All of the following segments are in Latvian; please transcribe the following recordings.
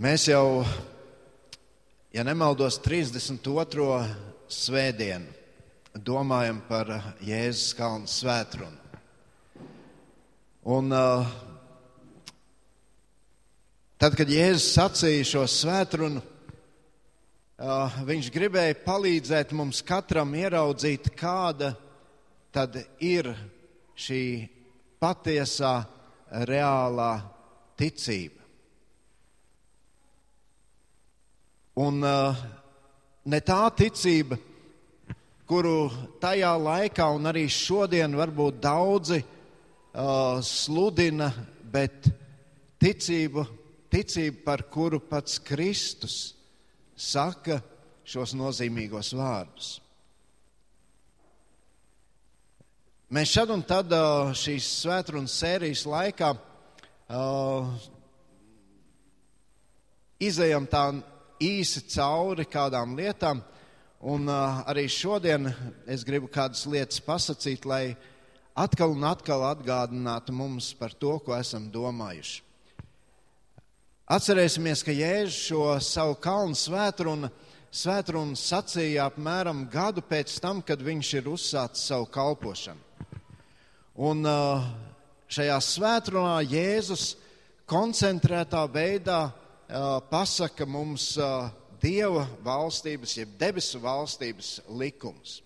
Mēs jau, ja nemaldos, 32. svētdienu domājam par Jēzus kalnu svētrunu. Un uh, tad, kad Jēzus sacīja šo svētrunu, uh, viņš gribēja palīdzēt mums katram ieraudzīt, kāda tad ir šī patiesā, reālā ticība. Un uh, ne tā ticība, kuru tajā laikā un arī šodien varbūt daudzi uh, sludina, bet ticība, ticība, par kuru pats Kristus saka šos nozīmīgos vārdus. Mēs šad un tad uh, šīs svētrunas sērijas laikā uh, izējam tā īsi cauri kādām lietām. Un uh, arī šodien es gribu kādas lietas pasakīt, lai atkal un atkal atgādinātu mums par to, ko esam domājuši. Atcerēsimies, ka Jēzus šo savu kalnu svētrunu, svētrunu sacīja apmēram gadu pēc tam, kad viņš ir uzsācis savu kalpošanu. Un uh, šajā svētrunā Jēzus koncentrētā veidā pasaka mums Dieva valstības, jeb debesu valstības likums.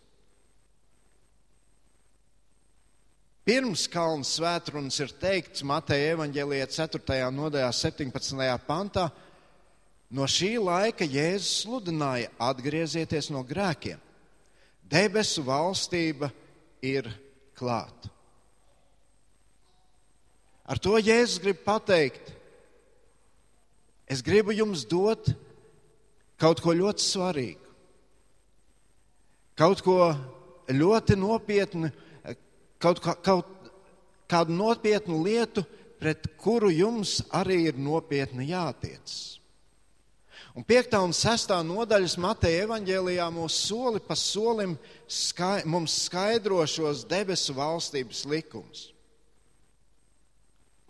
Pirms kalnu svētrunas ir teikts Mateja evaņģēlijā 4. nodaļā 17. pantā, no šī laika Jēzus sludināja atgriezieties no grēkiem. Debesu valstība ir klāta. Ar to Jēzus grib pateikt, Es gribu jums dot kaut ko ļoti svarīgu, kaut ko ļoti nopietnu, kaut, kā, kaut kādu nopietnu lietu, pret kuru jums arī ir nopietni jātiec. Un 5. un 6. nodaļas Mateja evaņģēlijā mūs soli pa solim skai, mums skaidro šos debesu valstības likumus.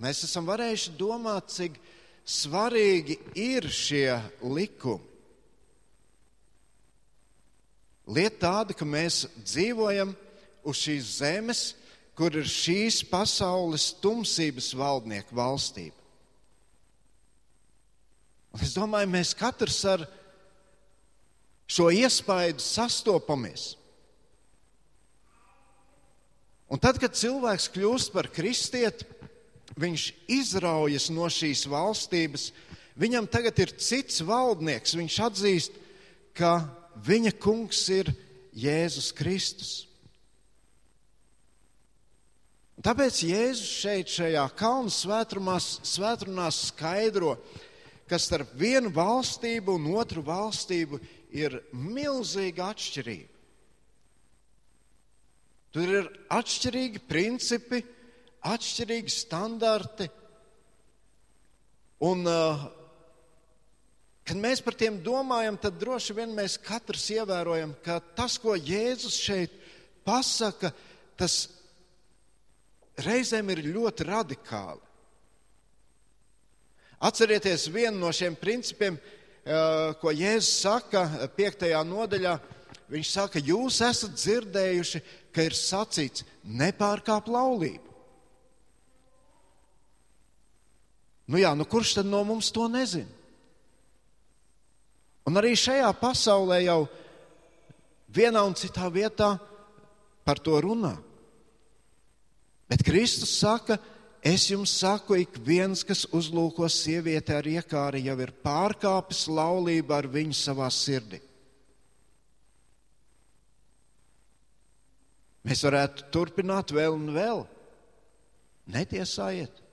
Mēs esam varējuši domāt, cik svarīgi ir šie likumi. Lieta tāda, ka mēs dzīvojam uz šīs zemes, kur ir šīs pasaules tumsības valdnieku valstība. Un es domāju, mēs katrs ar šo iespaidu sastopamies. Un tad, kad cilvēks kļūst par kristieti, viņš izraujas no šīs valstības. Viņam tagad ir cits valdnieks. Viņš atzīst, ka viņa kungs ir Jēzus Kristus. Tāpēc Jēzus šeit, šajā kalnu svētrunā skaidro, ka starp vienu valstību un otru valstību ir milzīga atšķirība. Tur ir atšķirīgi principi, atšķirīgi standarti. Un, uh, kad mēs par tiem domājam, tad droši vien mēs katrs ievērojam, ka tas, ko Jēzus šeit pasaka, tas reizēm ir ļoti radikāli. Atcerieties vienu no šiem principiem, uh, ko Jēzus saka 5. nodaļā. Viņš saka, jūs esat dzirdējuši, ka ir sacīts, nepārkāp laulību. Nu jā, nu kurš tad no mums to nezina? Un arī šajā pasaulē jau vienā un citā vietā par to runā. Bet Kristus saka, es jums saku, ik viens, kas uzlūko sievieti ar iekāri, jau ir pārkāpis laulību ar viņu savā sirdī. Mēs varētu turpināt vēl un vēl. Netiesājiet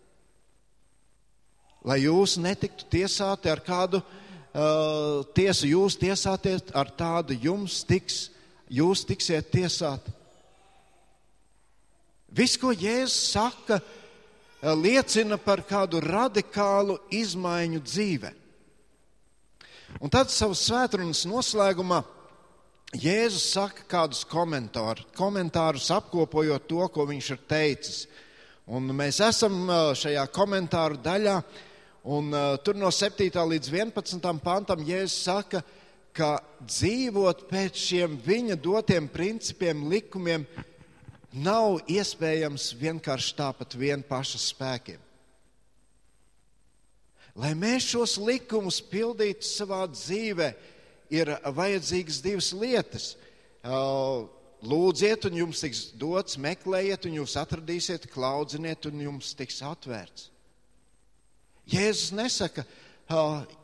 lai jūs netiktu tiesāti ar kādu uh, tiesu, jūs tiesāties ar tādu, jums tiks, jūs tiksiet tiesāti. Viss, ko Jēzus saka, uh, liecina par kādu radikālu izmaiņu dzīvē. Un tad savas svētdienas noslēgumā Jēzus saka kādus komentārus, komentārus apkopojot to, ko viņš ir teicis. Un mēs esam uh, šajā komentāru daļā, Un uh, tur no 7. līdz 11. pantam Jēzus saka, ka dzīvot pēc šiem viņa dotiem principiem, likumiem, nav iespējams vienkārši tāpat vien paša spēkiem. Lai mēs šos likumus pildītu savā dzīvē, ir vajadzīgas divas lietas. Uh, lūdziet, un jums tiks dots, meklējiet, un jūs atradīsiet, klaudziniet, un jums tiks atvērts. Jēzus nesaka,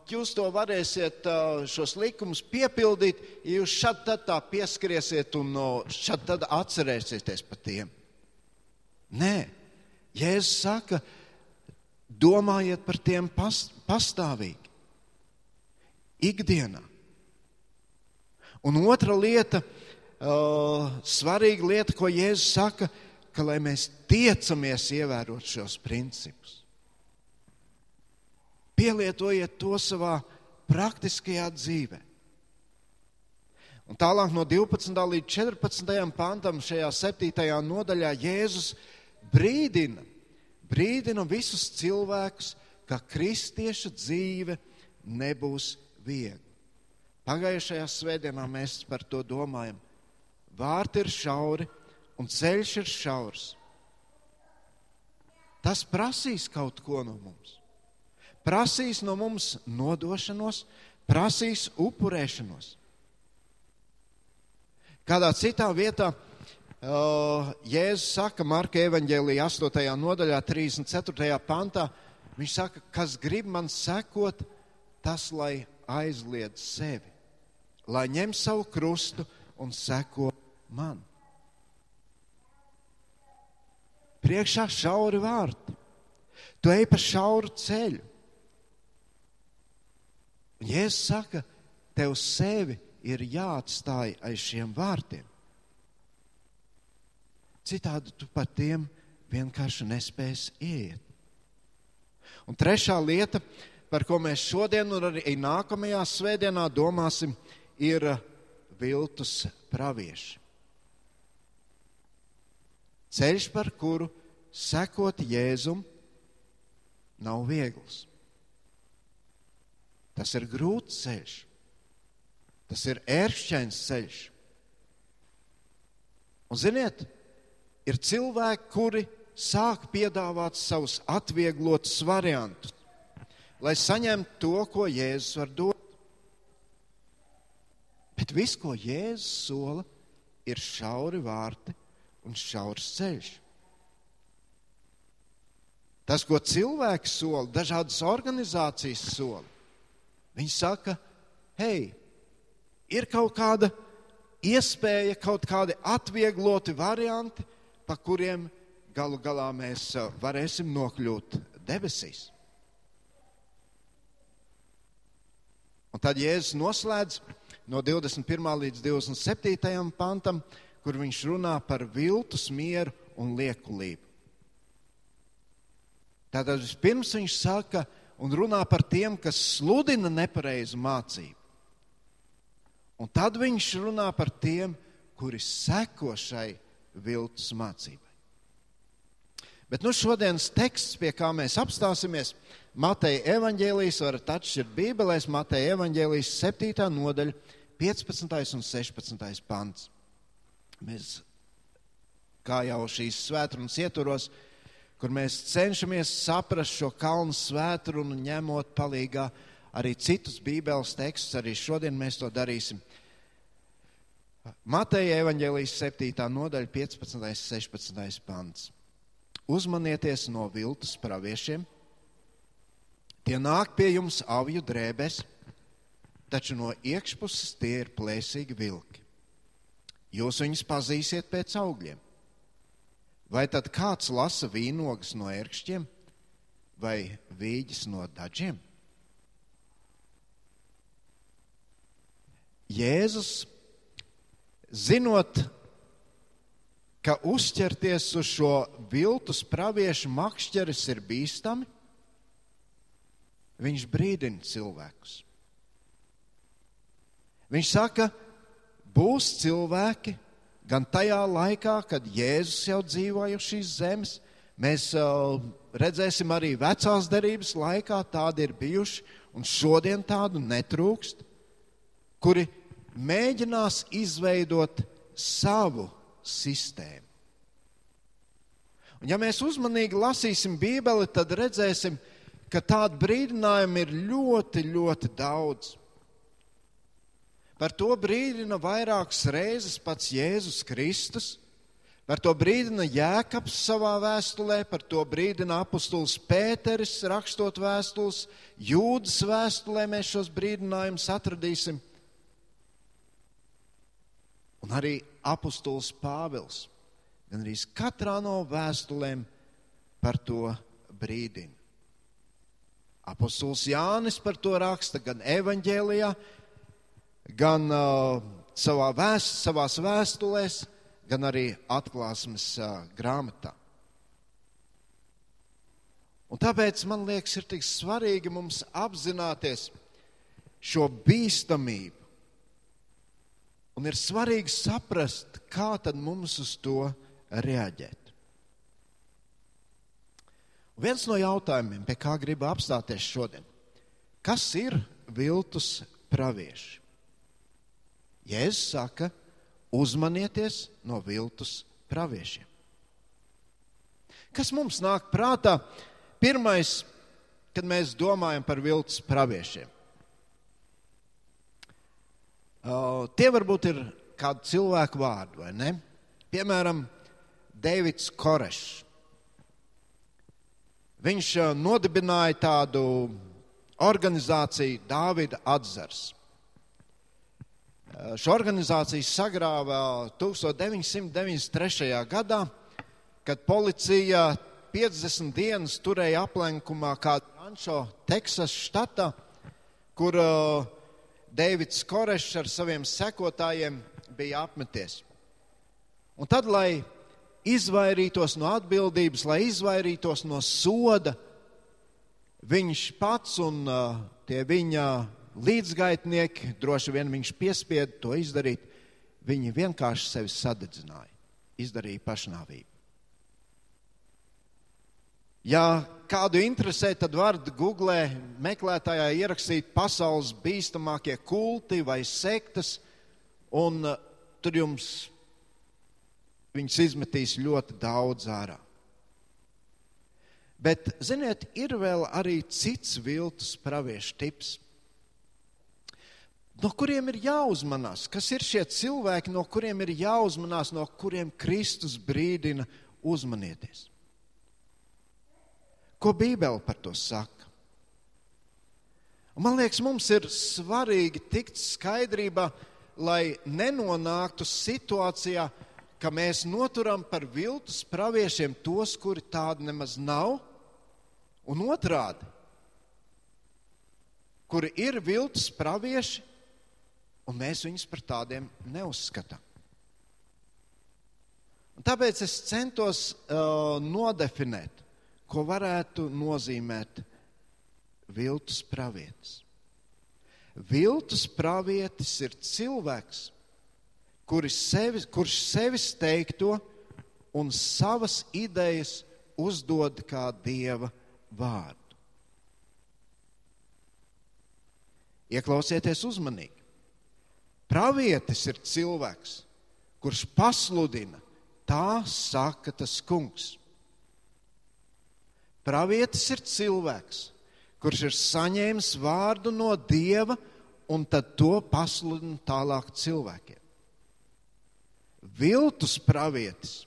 jūs to varēsiet šos likumus piepildīt, ja jūs šad tad tā pieskriesiet un šad tad atcerēsieties par tiem. Nē, Jēzus saka, domājiet par tiem past, pastāvīgi, ikdienā. Un otra lieta, svarīga lieta, ko Jēzus saka, ka lai mēs tiecamies ievērot šos principus. Pielietojiet to savā praktiskajā dzīvē. Un tālāk no 12. līdz 14. pantam šajā 7. nodaļā Jēzus brīdina, brīdina visus cilvēkus, ka kristieša dzīve nebūs viegla. Pagājušajā svētdienā mēs par to domājam. Vārti ir šauri un ceļš ir šaurs. Tas prasīs kaut ko no mums prasīs no mums nodošanos, prasīs upurēšanos. Kādā citā vietā uh, Jēzus saka, Marka evanģēlīja 8. nodaļā, 34. pantā, viņš saka, kas grib man sekot, tas lai aizliedz sevi, lai ņem savu krustu un seko man. Priekšā šauri vārti. Tu ej pa šauru ceļu. Un Jēzus saka, tev sevi ir jāatstāj aiz šiem vārtiem. Citādi tu par tiem vienkārši nespēsi iet. Un trešā lieta, par ko mēs šodien un arī nākamajā svētdienā domāsim, ir viltus pravieši. Ceļš, par kuru sekot Jēzum, nav viegls. Tas ir grūts ceļš, tas ir ēršķains ceļš. Un, ziniet, ir cilvēki, kuri sāk piedāvāt savus atvieglotus variantus, lai saņemtu to, ko Jēzus var dot. Bet viss, ko Jēzus sola, ir šauri vārti un šaurs ceļš. Tas, ko cilvēks sola, dažādas organizācijas sola, Viņi saka, hei, ir kaut kāda iespēja, kaut kādi atviegloti varianti, pa kuriem galu galā mēs uh, varēsim nokļūt debesīs. Un tad Jēzus noslēdz no 21. līdz 27. pantam, kur viņš runā par viltus mieru un liekulību. Tātad vispirms viņš saka, un runā par tiem, kas sludina nepareizu mācību. Un tad viņš runā par tiem, kuri seko šai viltus mācībai. Bet nu šodienas teksts, pie kā mēs apstāsimies, Mateja evaņģēlijas, varat atšķirt Bībelēs, Mateja evaņģēlijas 7. nodaļa, 15. un 16. pants. Mēs, kā jau šīs svētrunas ietvaros, kur mēs cenšamies saprast šo kalnu svētru un ņemot palīgā arī citus bībeles tekstus, arī šodien mēs to darīsim. Mateja evaņģēlijas 7. nodaļa 15. un 16. pants. Uzmanieties no viltus praviešiem. Tie nāk pie jums avju drēbēs, taču no iekšpuses tie ir plēsīgi vilki. Jūs viņus pazīsiet pēc augļiem. Vai tad kāds lasa vīnogas no ērkšķiem vai vīģis no dažiem? Jēzus, zinot, ka uzķerties uz šo viltus praviešu makšķeris ir bīstami, viņš brīdina cilvēkus. Viņš saka, būs cilvēki, gan tajā laikā, kad Jēzus jau dzīvoja uz šīs zemes. Mēs redzēsim arī vecās derības laikā tādi ir bijuši, un šodien tādu netrūkst, kuri mēģinās izveidot savu sistēmu. Un ja mēs uzmanīgi lasīsim Bībeli, tad redzēsim, ka tādu brīdinājumu ir ļoti, ļoti daudz. Par to brīdina vairākas reizes pats Jēzus Kristus. Par to brīdina Jēkabs savā vēstulē, par to brīdina apustulis Pēteris, rakstot vēstules, Jūdas vēstulē mēs šos brīdinājumus atradīsim. Un arī apustulis Pāvils, gan arī katrā no vēstulēm par to brīdina. Apostols Jānis par to raksta gan evaņģēlijā, gan uh, savā vēst, savās vēstulēs, gan arī atklāsmes uh, grāmatā. Un tāpēc man liekas, ir tik svarīgi mums apzināties šo bīstamību. Un ir svarīgi saprast, kā mums uz to reaģēt. Viens no jautājumiem, pie kā gribu apstāties šodien, kas ir viltus pravieši? Jēzus saka, uzmanieties no viltus praviešiem. Kas mums nāk prātā? Pirmais, kad mēs domājam par viltus praviešiem. Uh, tie varbūt ir kādi cilvēku vārdi, vai ne? Piemēram, Deivids Korešs. Viņš nodibināja tādu organizāciju Dāvida atzars. Šo organizāciju sagrāva 1993. gadā, kad policija 50 dienas turēja aplenkumā kādu rančo Teksas štatā, kur uh, Deivids Korešs ar saviem sekotājiem bija apmeties. Un tad, lai izvairītos no atbildības, lai izvairītos no soda, viņš pats un uh, tie viņa līdzgaitnieki, droši vien viņš piespieda to izdarīt, viņi vienkārši sevi sadedzināja, izdarīja pašnāvību. Ja kādu interesē, tad varat googlē meklētājā ierakstīt pasaules bīstamākie kulti vai sektas, un uh, tur jums viņas izmetīs ļoti daudz ārā. Bet, ziniet, ir vēl arī cits viltus praviešu tips, no kuriem ir jāuzmanās. Kas ir šie cilvēki, no kuriem ir jāuzmanās, no kuriem Kristus brīdina uzmanieties? Ko Bībele par to saka? Man liekas, mums ir svarīgi tikt skaidrībā, lai nenonāktu situācijā, ka mēs noturam par viltus praviešiem tos, kuri tādi nemaz nav, un otrādi, kuri ir viltus pravieši, un mēs viņus par tādiem neuzskatām. Un tāpēc es centos uh, nodefinēt, ko varētu nozīmēt viltus pravietis. Viltus pravietis ir cilvēks, kurš sevi, kurš sevis teikto un savas idejas uzdod kā dieva vārdu. Ieklausieties uzmanīgi. Pravietis ir cilvēks, kurš pasludina, tā saka tas kungs. Pravietis ir cilvēks, kurš ir saņēmis vārdu no dieva un tad to pasludina tālāk cilvēkiem. Viltus pravietis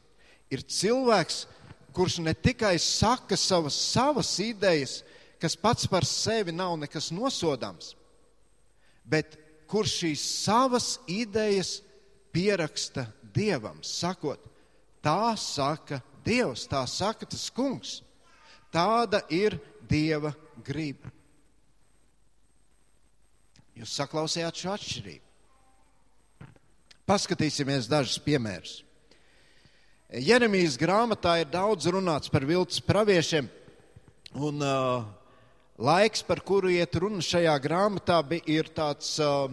ir cilvēks, kurš ne tikai saka savas, savas idejas, kas pats par sevi nav nekas nosodāms, bet kurš šīs savas idejas pieraksta Dievam, sakot, tā saka Dievs, tā saka tas kungs. Tāda ir Dieva griba. Jūs saklausījāt šo atšķirību. Paskatīsimies dažus piemērus. Jeremijas grāmatā ir daudz runāts par viltus praviešiem, un uh, laiks, par kuru iet runa šajā grāmatā, ir tāds uh,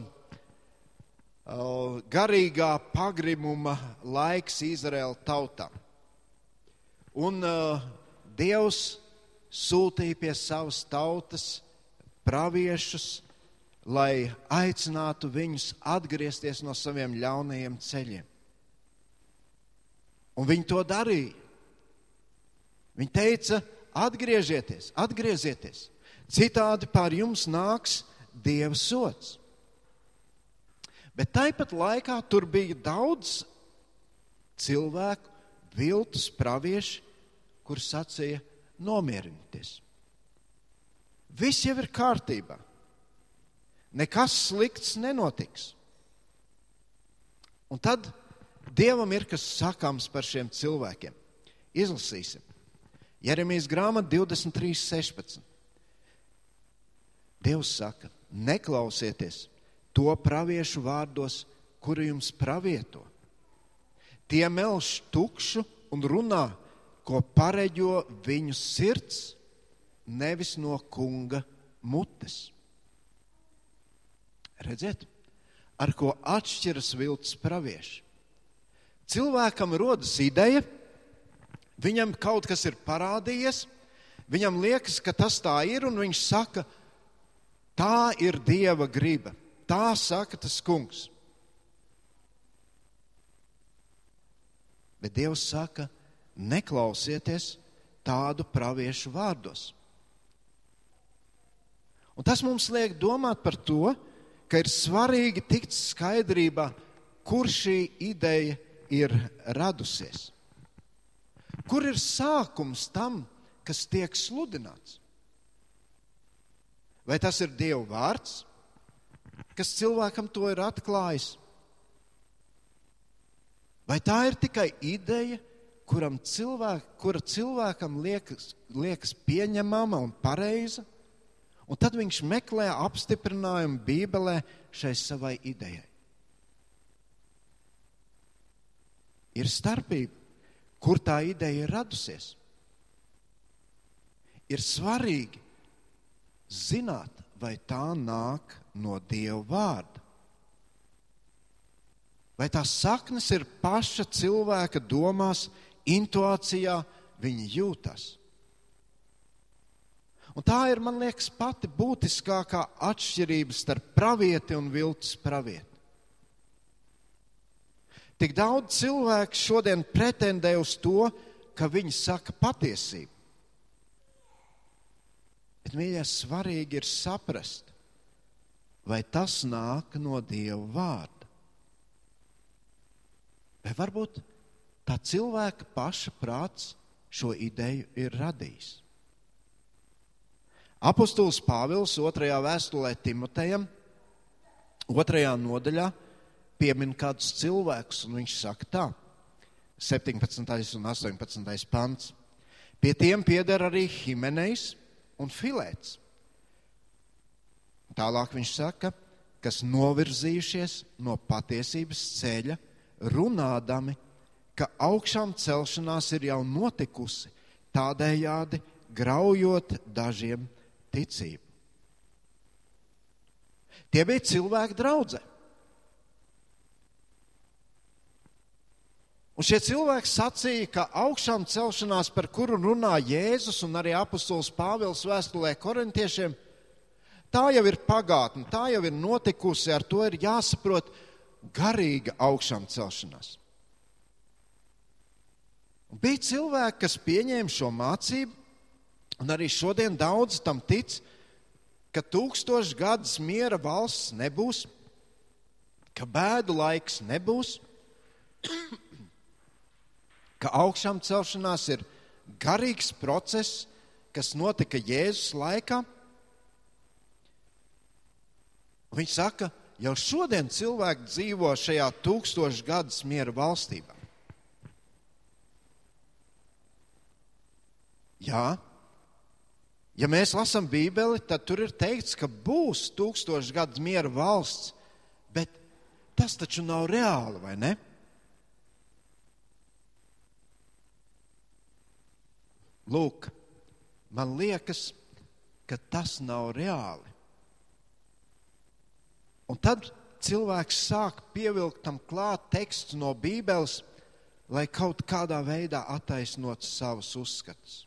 uh, garīgā pagrimuma laiks Izraēla tautām. Un uh, Dievs sūtīja pie savas tautas praviešus, lai aicinātu viņus atgriezties no saviem ļaunajiem ceļiem. Un viņi to darīja. Viņi teica, atgriezieties, atgriezieties. Citādi pār jums nāks Dieva sots. Bet tāpat laikā tur bija daudz cilvēku, viltus pravieši, kur sacīja, nomierinieties. Viss jau ir kārtībā. Nekas slikts nenotiks. Un tad Dievam ir kas sakāms par šiem cilvēkiem. Izlasīsim. Jeremijas grāmata 23, 16. Dievs saka, neklausieties to praviešu vārdos, kuri jums pravieto. Tie melš tukšu un runā, ko pareģo viņu sirds, nevis no kunga mutes. Redziet, ar ko atšķiras viltus pravieši. Cilvēkam rodas ideja, viņam kaut kas ir parādījies, viņam liekas, ka tas tā ir, un viņš saka, tā ir Dieva griba. Tā saka tas kungs. Bet Dievs saka, neklausieties tādu praviešu vārdos. Un tas mums liek domāt par to, ka ir svarīgi tikt skaidrībā, kur šī ideja ir radusies. Kur ir sākums tam, kas tiek sludināts? Vai tas ir Dieva vārds, kas cilvēkam to ir atklājis? Vai tā ir tikai ideja, cilvēk, kura cilvēkam liekas, liekas pieņemama un pareiza? Un tad viņš meklē apstiprinājumu Bībelē šai savai idejai. Ir starpība, kur tā ideja ir radusies. Ir svarīgi zināt, vai tā nāk no Dieva vārda. Vai tās saknes ir paša cilvēka domās, intuīcijā, viņa jūtas. Un tā ir, man liekas, pati būtiskākā atšķirība starp pravieti un viltus pravieti. Tik daudz cilvēku šodien pretendē uz to, ka viņi saka patiesību. Bet, mīļā, svarīgi ir saprast, vai tas nāk no Dieva vārda. Vai varbūt tā cilvēka paša prāts šo ideju ir radījis. Apostols Pāvils otrajā vēstulē Timotejam, otrajā nodaļā, piemin kādus cilvēkus, un viņš saka tā, 17. un 18. pants. Pie tiem pieder arī Himenejs un Filēts. Tālāk viņš saka, kas novirzījušies no patiesības ceļa, runādami, ka augšām celšanās ir jau notikusi, tādējādi graujot dažiem ticību. Tie bija cilvēki draudzē. Un šie cilvēki sacīja, ka augšām celšanās, par kuru runā Jēzus un arī apustulis Pāvils vēstulē korintiešiem, tā jau ir pagātne, tā jau ir notikusi, ar to ir jāsaprot garīga augšām celšanās. Un bija cilvēki, kas pieņēma šo mācību, Un arī šodien daudz tam tic, ka tūkstoš gadus miera valsts nebūs, ka bēdu laiks nebūs, ka augšām celšanās ir garīgs process, kas notika Jēzus laikā. Viņš saka, jau šodien cilvēki dzīvo šajā tūkstošu gadus miera valstībā. Jā, Ja mēs lasām Bībeli, tad tur ir teikts, ka būs tūkstošs gadus miera valsts, bet tas taču nav reāli, vai ne? Lūk, man liekas, ka tas nav reāli. Un tad cilvēks sāk pievilkt tam klāt tekstu no Bībeles, lai kaut kādā veidā attaisnotu savus uzskatus.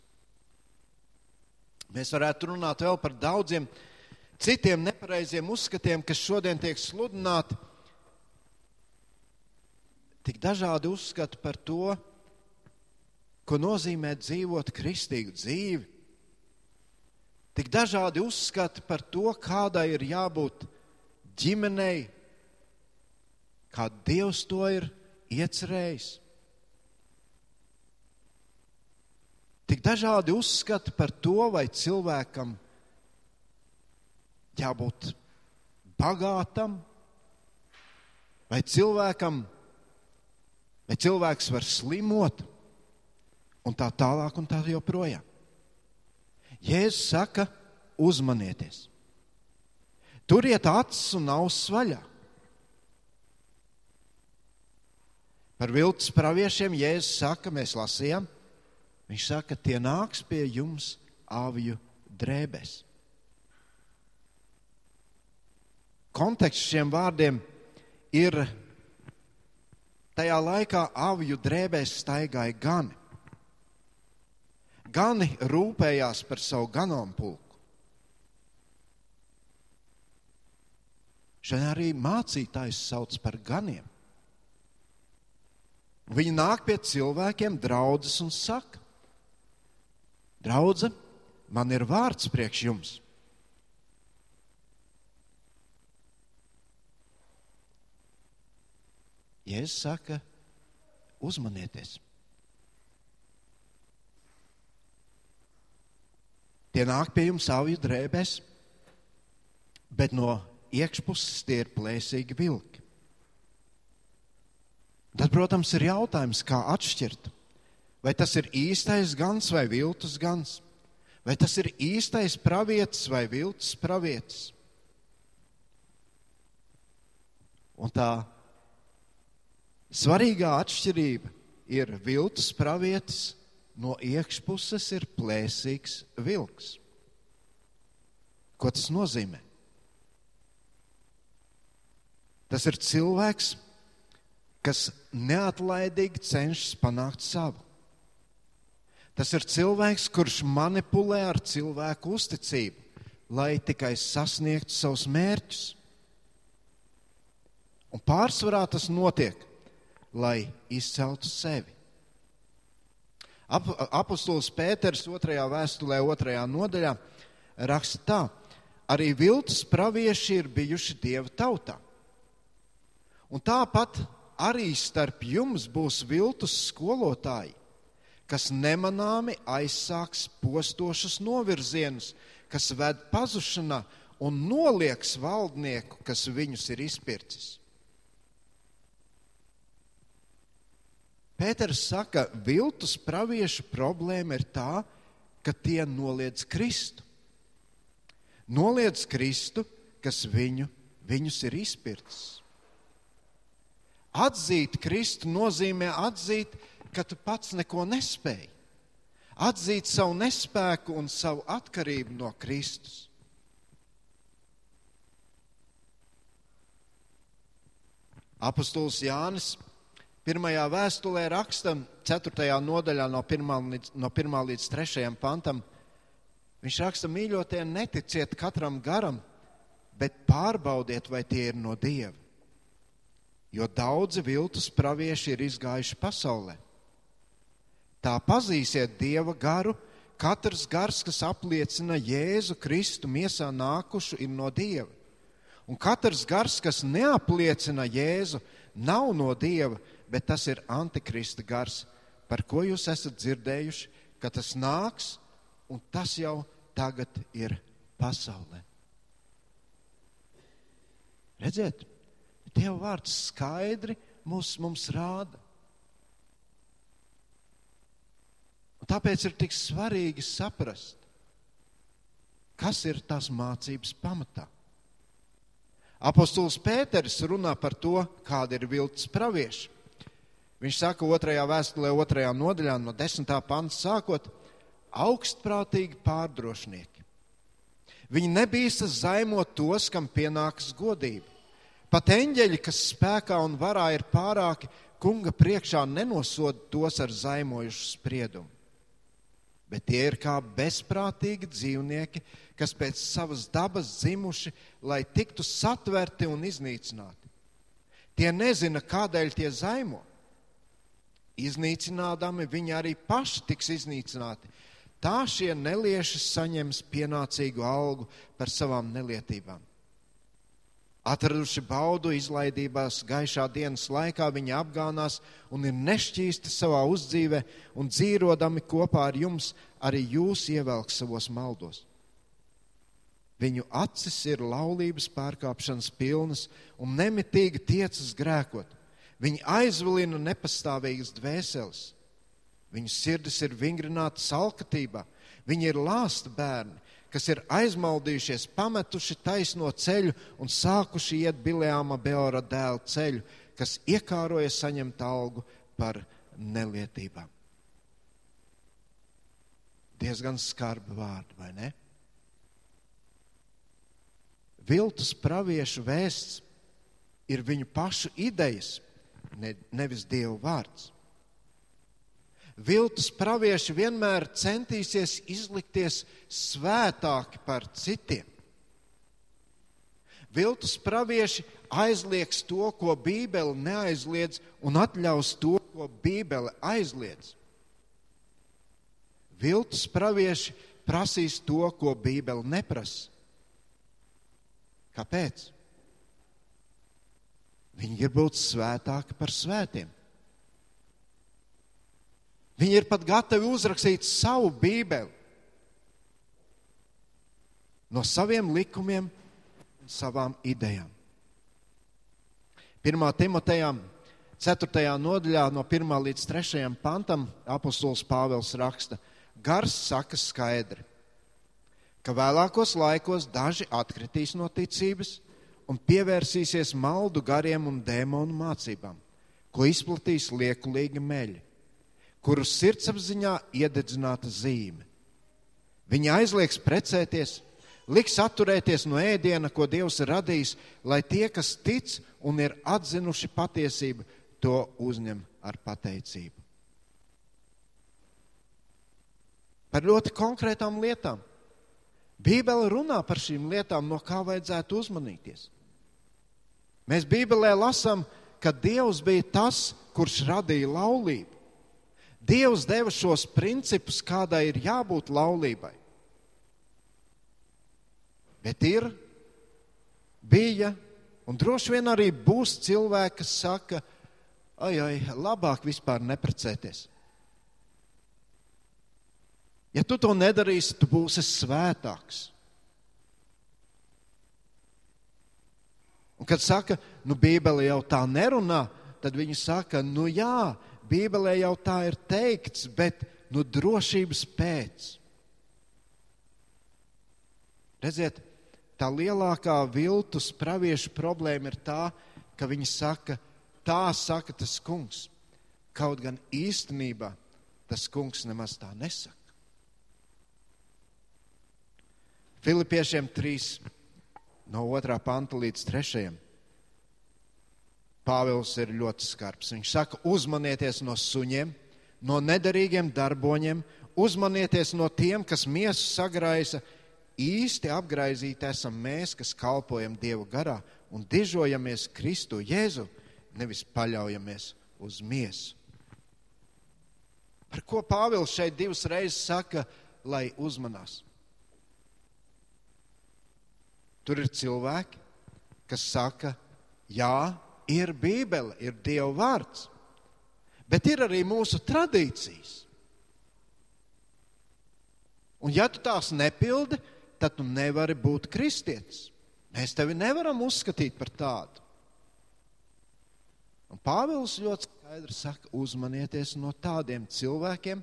Mēs varētu runāt vēl par daudziem citiem nepareiziem uzskatiem, kas šodien tiek sludināti. Tik dažādi uzskati par to, ko nozīmē dzīvot kristīgu dzīvi. Tik dažādi uzskati par to, kādai ir jābūt ģimenei, kā Dievs to ir iecerējis. Tik dažādi uzskati par to, vai cilvēkam jābūt bagātam, vai cilvēkam, vai cilvēks var slimot, un tā tālāk, un tā joprojām. Jēzus saka, uzmanieties! Turiet acis un ausis vaļā! Par viltus praviešiem Jēzus saka, mēs lasījām, Viņš saka, tie nāks pie jums aviju drēbēs. Konteksts šiem vārdiem ir tajā laikā aviju drēbēs staigāja gani. Gani rūpējās par savu ganāmpulku. Šodien arī mācītājs sauc par ganiem. Viņi nāk pie cilvēkiem, draudzes un saka, Draudze, man ir vārds priekš jums. Jēzus saka, uzmanieties. Tie nāk pie jums savus drēbēs, bet no iekšpuses tie ir plēsīgi vilki. Tad, protams, ir jautājums, kā atšķirt Vai tas ir īstais gans vai viltus gans? Vai tas ir īstais pravietis vai viltus pravietis? Un tā svarīgā atšķirība ir viltus pravietis, no iekšpuses ir plēsīgs vilks. Ko tas nozīmē? Tas ir cilvēks, kas neatlaidīgi cenšas panākt savu. Tas ir cilvēks, kurš manipulē ar cilvēku uzticību, lai tikai sasniegtu savus mērķus. Un pārsvarā tas notiek, lai izceltu sevi. Ap, apostols Pēters otrajā vēstulē, otrajā nodaļā raksta tā, arī viltus pravieši ir bijuši Dieva tautā. Un tāpat arī starp jums būs viltus skolotāji, kas nemanāmi aizsāks postošus novirzienus, kas ved pazušanā un nolieks valdnieku, kas viņus ir izpircis. Pēters saka, viltus praviešu problēma ir tā, ka tie noliedz Kristu. Noliedz Kristu, kas viņu, viņus ir izpircis. Atzīt Kristu nozīmē atzīt, ka tu pats neko nespēji. Atzīt savu nespēku un savu atkarību no Kristus. Apostols Jānis pirmajā vēstulē raksta 4. nodaļā no 1. līdz, no 1. līdz 3. pantam. Viņš raksta, mīļotie, neticiet katram garam, bet pārbaudiet, vai tie ir no Dieva. Jo daudzi viltus pravieši ir izgājuši pasaulē. Tā pazīsiet Dieva garu. Katrs gars, kas apliecina Jēzu Kristu miesā nākušu, ir no Dieva. Un katrs gars, kas neapliecina Jēzu, nav no Dieva, bet tas ir antikrista gars, par ko jūs esat dzirdējuši, ka tas nāks, un tas jau tagad ir pasaulē. Redziet, Dieva vārds skaidri mums, mums rāda. Un tāpēc ir tik svarīgi saprast, kas ir tās mācības pamatā. Apostols Pēters runā par to, kāda ir viltus pravieši. Viņš saka otrajā vēstulē, otrajā nodaļā, no desmitā panta sākot, augstprātīgi pārdrošinieki. Viņi nebīstas zaimot tos, kam pienākas godība. Pat eņģeļi, kas spēkā un varā ir pārāki, kunga priekšā nenosoda tos ar zaimojušu spriedumu bet tie ir kā bezprātīgi dzīvnieki, kas pēc savas dabas dzimuši, lai tiktu satverti un iznīcināti. Tie nezina, kādēļ tie zaimo. Iznīcinādami viņi arī paši tiks iznīcināti. Tā šie nelieši saņems pienācīgu algu par savām nelietībām. Atraduši baudu izlaidībās gaišā dienas laikā, viņi apgānās un ir nešķīsti savā uzdzīvē, un dzīvodami kopā ar jums arī jūs ievelk savos maldos. Viņu acis ir laulības pārkāpšanas pilnas un nemitīgi tiecas grēkot. Viņi aizvilina nepastāvīgas dvēseles. Viņu sirdis ir vingrinātas alkatībā. Viņi ir lāsta bērni, kas ir aizmaldījušies, pametuši taisno ceļu un sākuši iet Bileāma Beora dēla ceļu, kas iekāroja saņemt algu par nelietībām. Diezgan skarbi vārdi, vai ne? Viltus praviešu vēsts ir viņu pašu idejas, ne, nevis Dieva vārds. Viltus pravieši vienmēr centīsies izlikties svētāki par citiem. Viltus pravieši aizliegs to, ko Bībele neaizliedz, un atļaus to, ko Bībele aizliedz. Viltus pravieši prasīs to, ko Bībele neprasa. Kāpēc? Viņi grib būt svētāki par svētiem. Viņi ir pat gatavi uzrakstīt savu bībeli no saviem likumiem un savām idejām. 1. Timotejā 4. nodaļā no 1. līdz 3. pantam apustulis Pāvils raksta, gars saka skaidri, ka vēlākos laikos daži atkritīs no ticības un pievērsīsies maldu gariem un dēmonu mācībām, ko izplatīs liekulīgi meļi kuru sirdsapziņā iededzināta zīme. Viņi aizliegs precēties, liks atturēties no ēdiena, ko Dievs ir radījis, lai tie, kas tic un ir atzinuši patiesību, to uzņem ar pateicību. Par ļoti konkrētām lietām. Bībele runā par šīm lietām, no kā vajadzētu uzmanīties. Mēs Bībelē lasām, ka Dievs bija tas, kurš radīja laulību. Dievs deva šos principus, kādai ir jābūt laulībai. Bet ir, bija un droši vien arī būs cilvēki, kas saka, ai, ai, labāk vispār neprecēties. Ja tu to nedarīsi, tu būsi svētāks. Un kad saka, nu, Bībele jau tā nerunā, tad viņi saka, nu jā, Bībelē jau tā ir teikts, bet nu drošības pēc. Redziet, tā lielākā viltus praviešu problēma ir tā, ka viņi saka, tā saka tas kungs. Kaut gan īstenībā tas kungs nemaz tā nesaka. Filipiešiem 3, no 2. panta līdz 3. Pāvils ir ļoti skarbs. Viņš saka, uzmanieties no suņiem, no nederīgiem darboņiem, uzmanieties no tiem, kas miesu sagraisa. Īsti apgraizīti esam mēs, kas kalpojam Dievu garā un dižojamies Kristu Jēzu, nevis paļaujamies uz miesu. Par ko Pāvils šeit divas reizes saka, lai uzmanās? Tur ir cilvēki, kas saka, jā, ir Bībele, ir Dieva vārds, bet ir arī mūsu tradīcijas. Un ja tu tās nepildi, tad tu nevari būt kristietis. Mēs tevi nevaram uzskatīt par tādu. Un Pāvils ļoti skaidri saka, uzmanieties no tādiem cilvēkiem.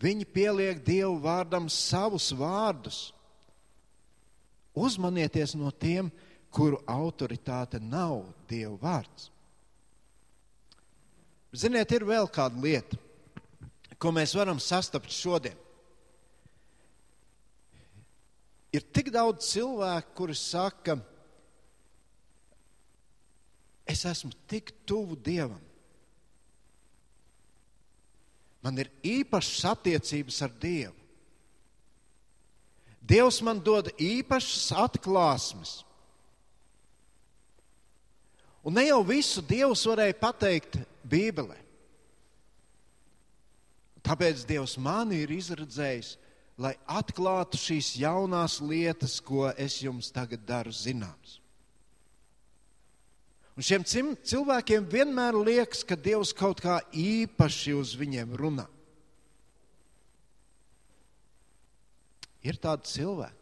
Viņi pieliek Dievu vārdam savus vārdus. Uzmanieties no tiem, kuru autoritāte nav Dieva vārds. Ziniet, ir vēl kāda lieta, ko mēs varam sastapt šodien. Ir tik daudz cilvēku, kuri saka, es esmu tik tuvu Dievam. Man ir īpašas attiecības ar Dievu. Dievs man dod īpašas atklāsmes. Un ne jau visu Dievs varēja pateikt Bībelē. Tāpēc Dievs mani ir izredzējis, lai atklātu šīs jaunās lietas, ko es jums tagad daru zināms. Un šiem cilvēkiem vienmēr liekas, ka Dievs kaut kā īpaši uz viņiem runā. Ir tādi cilvēki.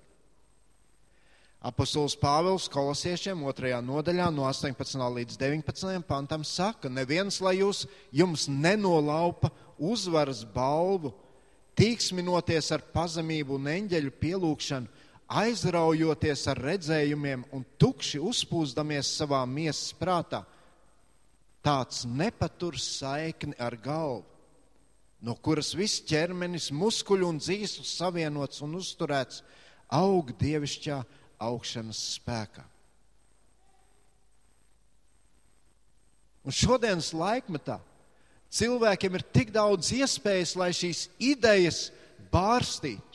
Apostols Pāvils kolosiešiem otrajā nodaļā no 18. līdz 19. pantam saka, neviens, lai jūs, jums nenolaupa uzvaras balvu, tīksminoties ar pazemību un eņģeļu pielūgšanu, aizraujoties ar redzējumiem un tukši uzpūsdamies savā miesas prātā, tāds nepatur saikni ar galvu, no kuras viss ķermenis, muskuļu un dzīslu savienots un uzturēts, aug dievišķā augšanas spēkā. Un šodienas laikmetā cilvēkiem ir tik daudz iespējas, lai šīs idejas bārstītu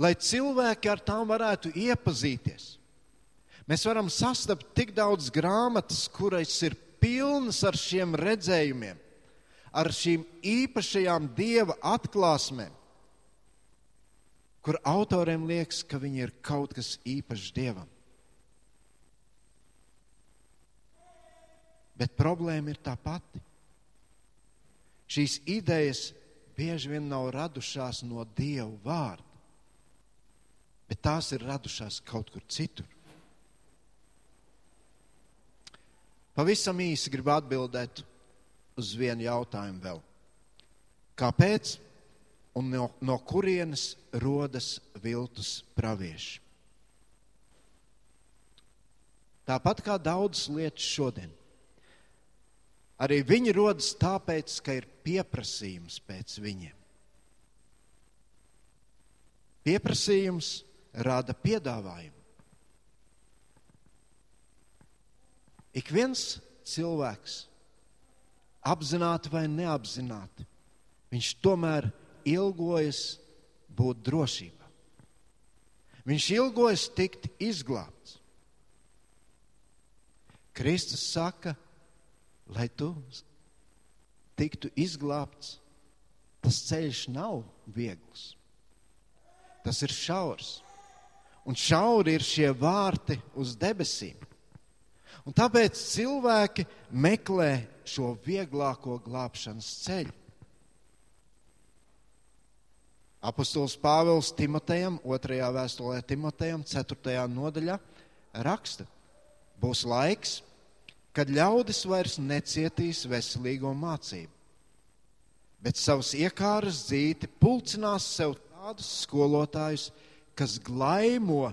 lai cilvēki ar tām varētu iepazīties. Mēs varam sastapt tik daudz grāmatas, kuras ir pilnas ar šiem redzējumiem, ar šīm īpašajām dieva atklāsmēm, kur autoriem liekas, ka viņi ir kaut kas īpašs dievam. Bet problēma ir tā pati. Šīs idejas bieži vien nav radušās no Dieva vārda bet tās ir radušās kaut kur citur. Pavisam īsi gribu atbildēt uz vienu jautājumu vēl. Kāpēc un no, no kurienes rodas viltus pravieši? Tāpat kā daudzas lietas šodien. Arī viņi rodas tāpēc, ka ir pieprasījums pēc viņiem. Pieprasījums rada piedāvājumu. Ik viens cilvēks, apzināti vai neapzināti, viņš tomēr ilgojas būt drošībā. Viņš ilgojas tikt izglābts. Kristus saka, lai tu tiktu izglābts, tas ceļš nav viegls. Tas ir šaurs un šauri ir šie vārti uz debesīm. Un tāpēc cilvēki meklē šo vieglāko glābšanas ceļu. Apostols Pāvils Timotejam, otrajā vēstulē Timotejam, ceturtajā nodaļā raksta, būs laiks, kad ļaudis vairs necietīs veselīgo mācību, bet savus iekāras dzīti pulcinās sev tādus skolotājus, kas glaimo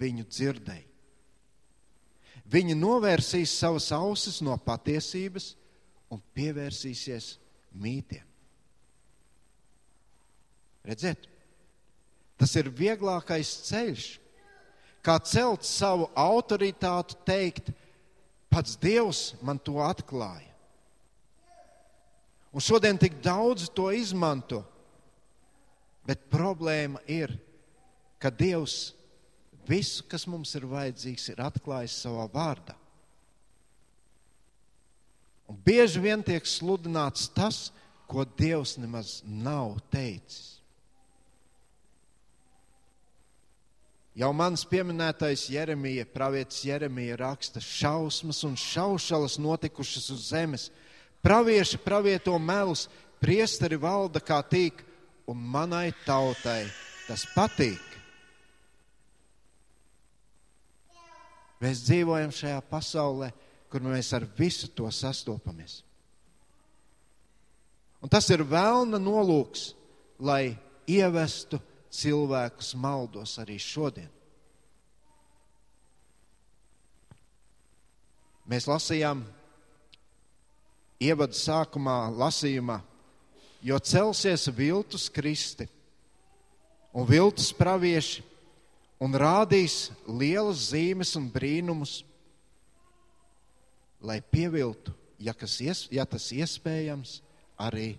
viņu dzirdēji. Viņi novērsīs savas ausis no patiesības un pievērsīsies mītiem. Redziet, tas ir vieglākais ceļš, kā celt savu autoritāti, teikt, pats Dievs man to atklāja. Un šodien tik daudz to izmanto, bet problēma ir, ka Dievs visu, kas mums ir vajadzīgs, ir atklājis savā vārdā. Un bieži vien tiek sludināts tas, ko Dievs nemaz nav teicis. Jau mans pieminētais Jeremija, pravietis Jeremija raksta, šausmas un šaušalas notikušas uz zemes. Pravieši pravieto melus, priesteri valda kā tīk, un manai tautai tas patīk. Mēs dzīvojam šajā pasaulē, kur mēs ar visu to sastopamies. Un tas ir vēlna nolūks, lai ievestu cilvēkus maldos arī šodien. Mēs lasījām ievadu sākumā lasījumā, jo celsies viltus kristi un viltus pravieši un rādīs lielas zīmes un brīnumus, lai pieviltu, ja, ies, ja tas iespējams, arī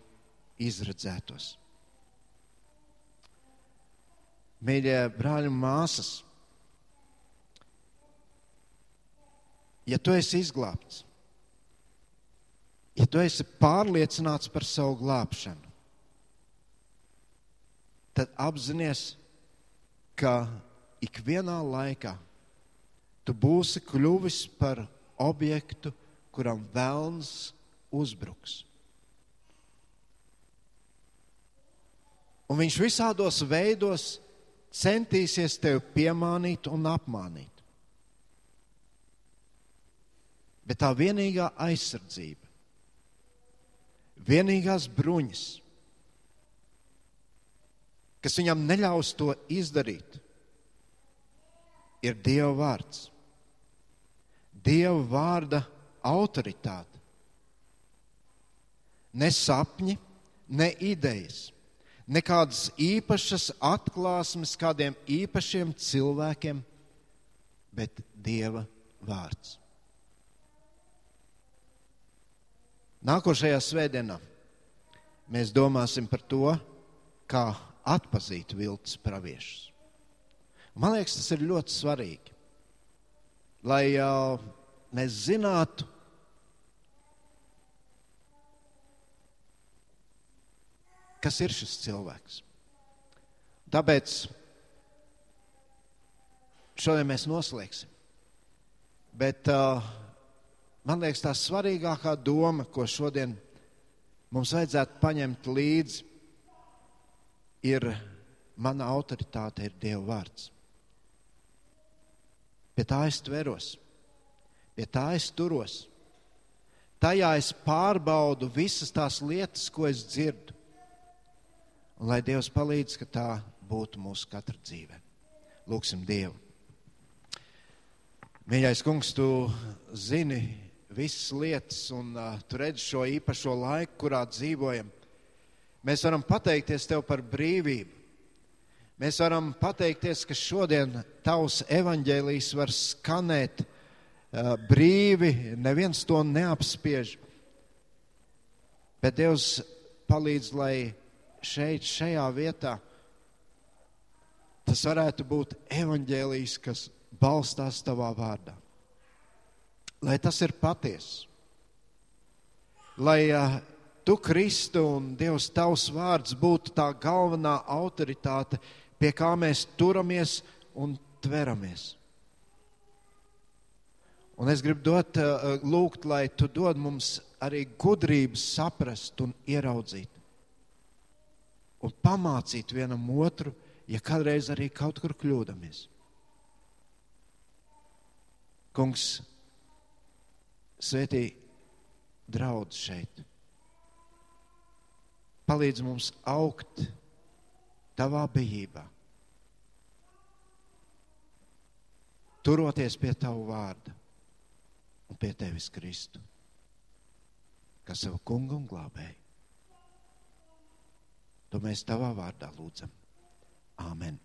izredzētos. Mīļie brāļi un māsas, ja tu esi izglābts, ja tu esi pārliecināts par savu glābšanu, tad apzināties, ka ikvienā laikā tu būsi kļuvis par objektu, kuram vēlns uzbruks. Un viņš visādos veidos centīsies tevi piemānīt un apmānīt. Bet tā vienīgā aizsardzība, vienīgās bruņas, kas viņam neļaus to izdarīt, ir Dieva vārds. Dieva vārda autoritāte. Ne sapņi, ne idejas, nekādas īpašas atklāsmes kādiem īpašiem cilvēkiem, bet Dieva vārds. Nākošajā svētdienā mēs domāsim par to, kā atpazīt viltus praviešus. Man liekas, tas ir ļoti svarīgi lai uh, mēs zinātu, kas ir šis cilvēks. Tāpēc šodien mēs noslēgsim. Bet uh, man liekas, tā svarīgākā doma, ko šodien mums vajadzētu paņemt līdzi, ir mana autoritāte, ir Dieva vārds. Pie tā es tveros, pie tā es turos. Tajā es pārbaudu visas tās lietas, ko es dzirdu. Un lai Dievs palīdz, ka tā būtu mūsu katra dzīve. Lūksim Dievu. Mīļais kungs, tu zini visas lietas, un uh, tu redzi šo īpašo laiku, kurā dzīvojam. Mēs varam pateikties tev par brīvību. Mēs varam pateikties, ka šodien tavs evaņģēlijs var skanēt uh, brīvi, neviens to neapspiež. Bet Dievs palīdz, lai šeit, šajā vietā, tas varētu būt evaņģēlijs, kas balstās tavā vārdā. Lai tas ir patiesa. Lai uh, tu, Kristu, un Dievs, tavs vārds būtu tā galvenā autoritāte, pie kā mēs turamies un tveramies. Un es gribu dot, eh, lūgt, lai tu dod mums arī gudrības saprast un ieraudzīt. Un pamācīt vienam otru, ja kādreiz arī kaut kur kļūdamies. Kungs, svētī draudz šeit. Palīdz mums augt tavā bijībā. Turoties pie tavu vārda un pie tevis Kristu, kas savu kungu un glābēju. To mēs tavā vārdā lūdzam. Āmen!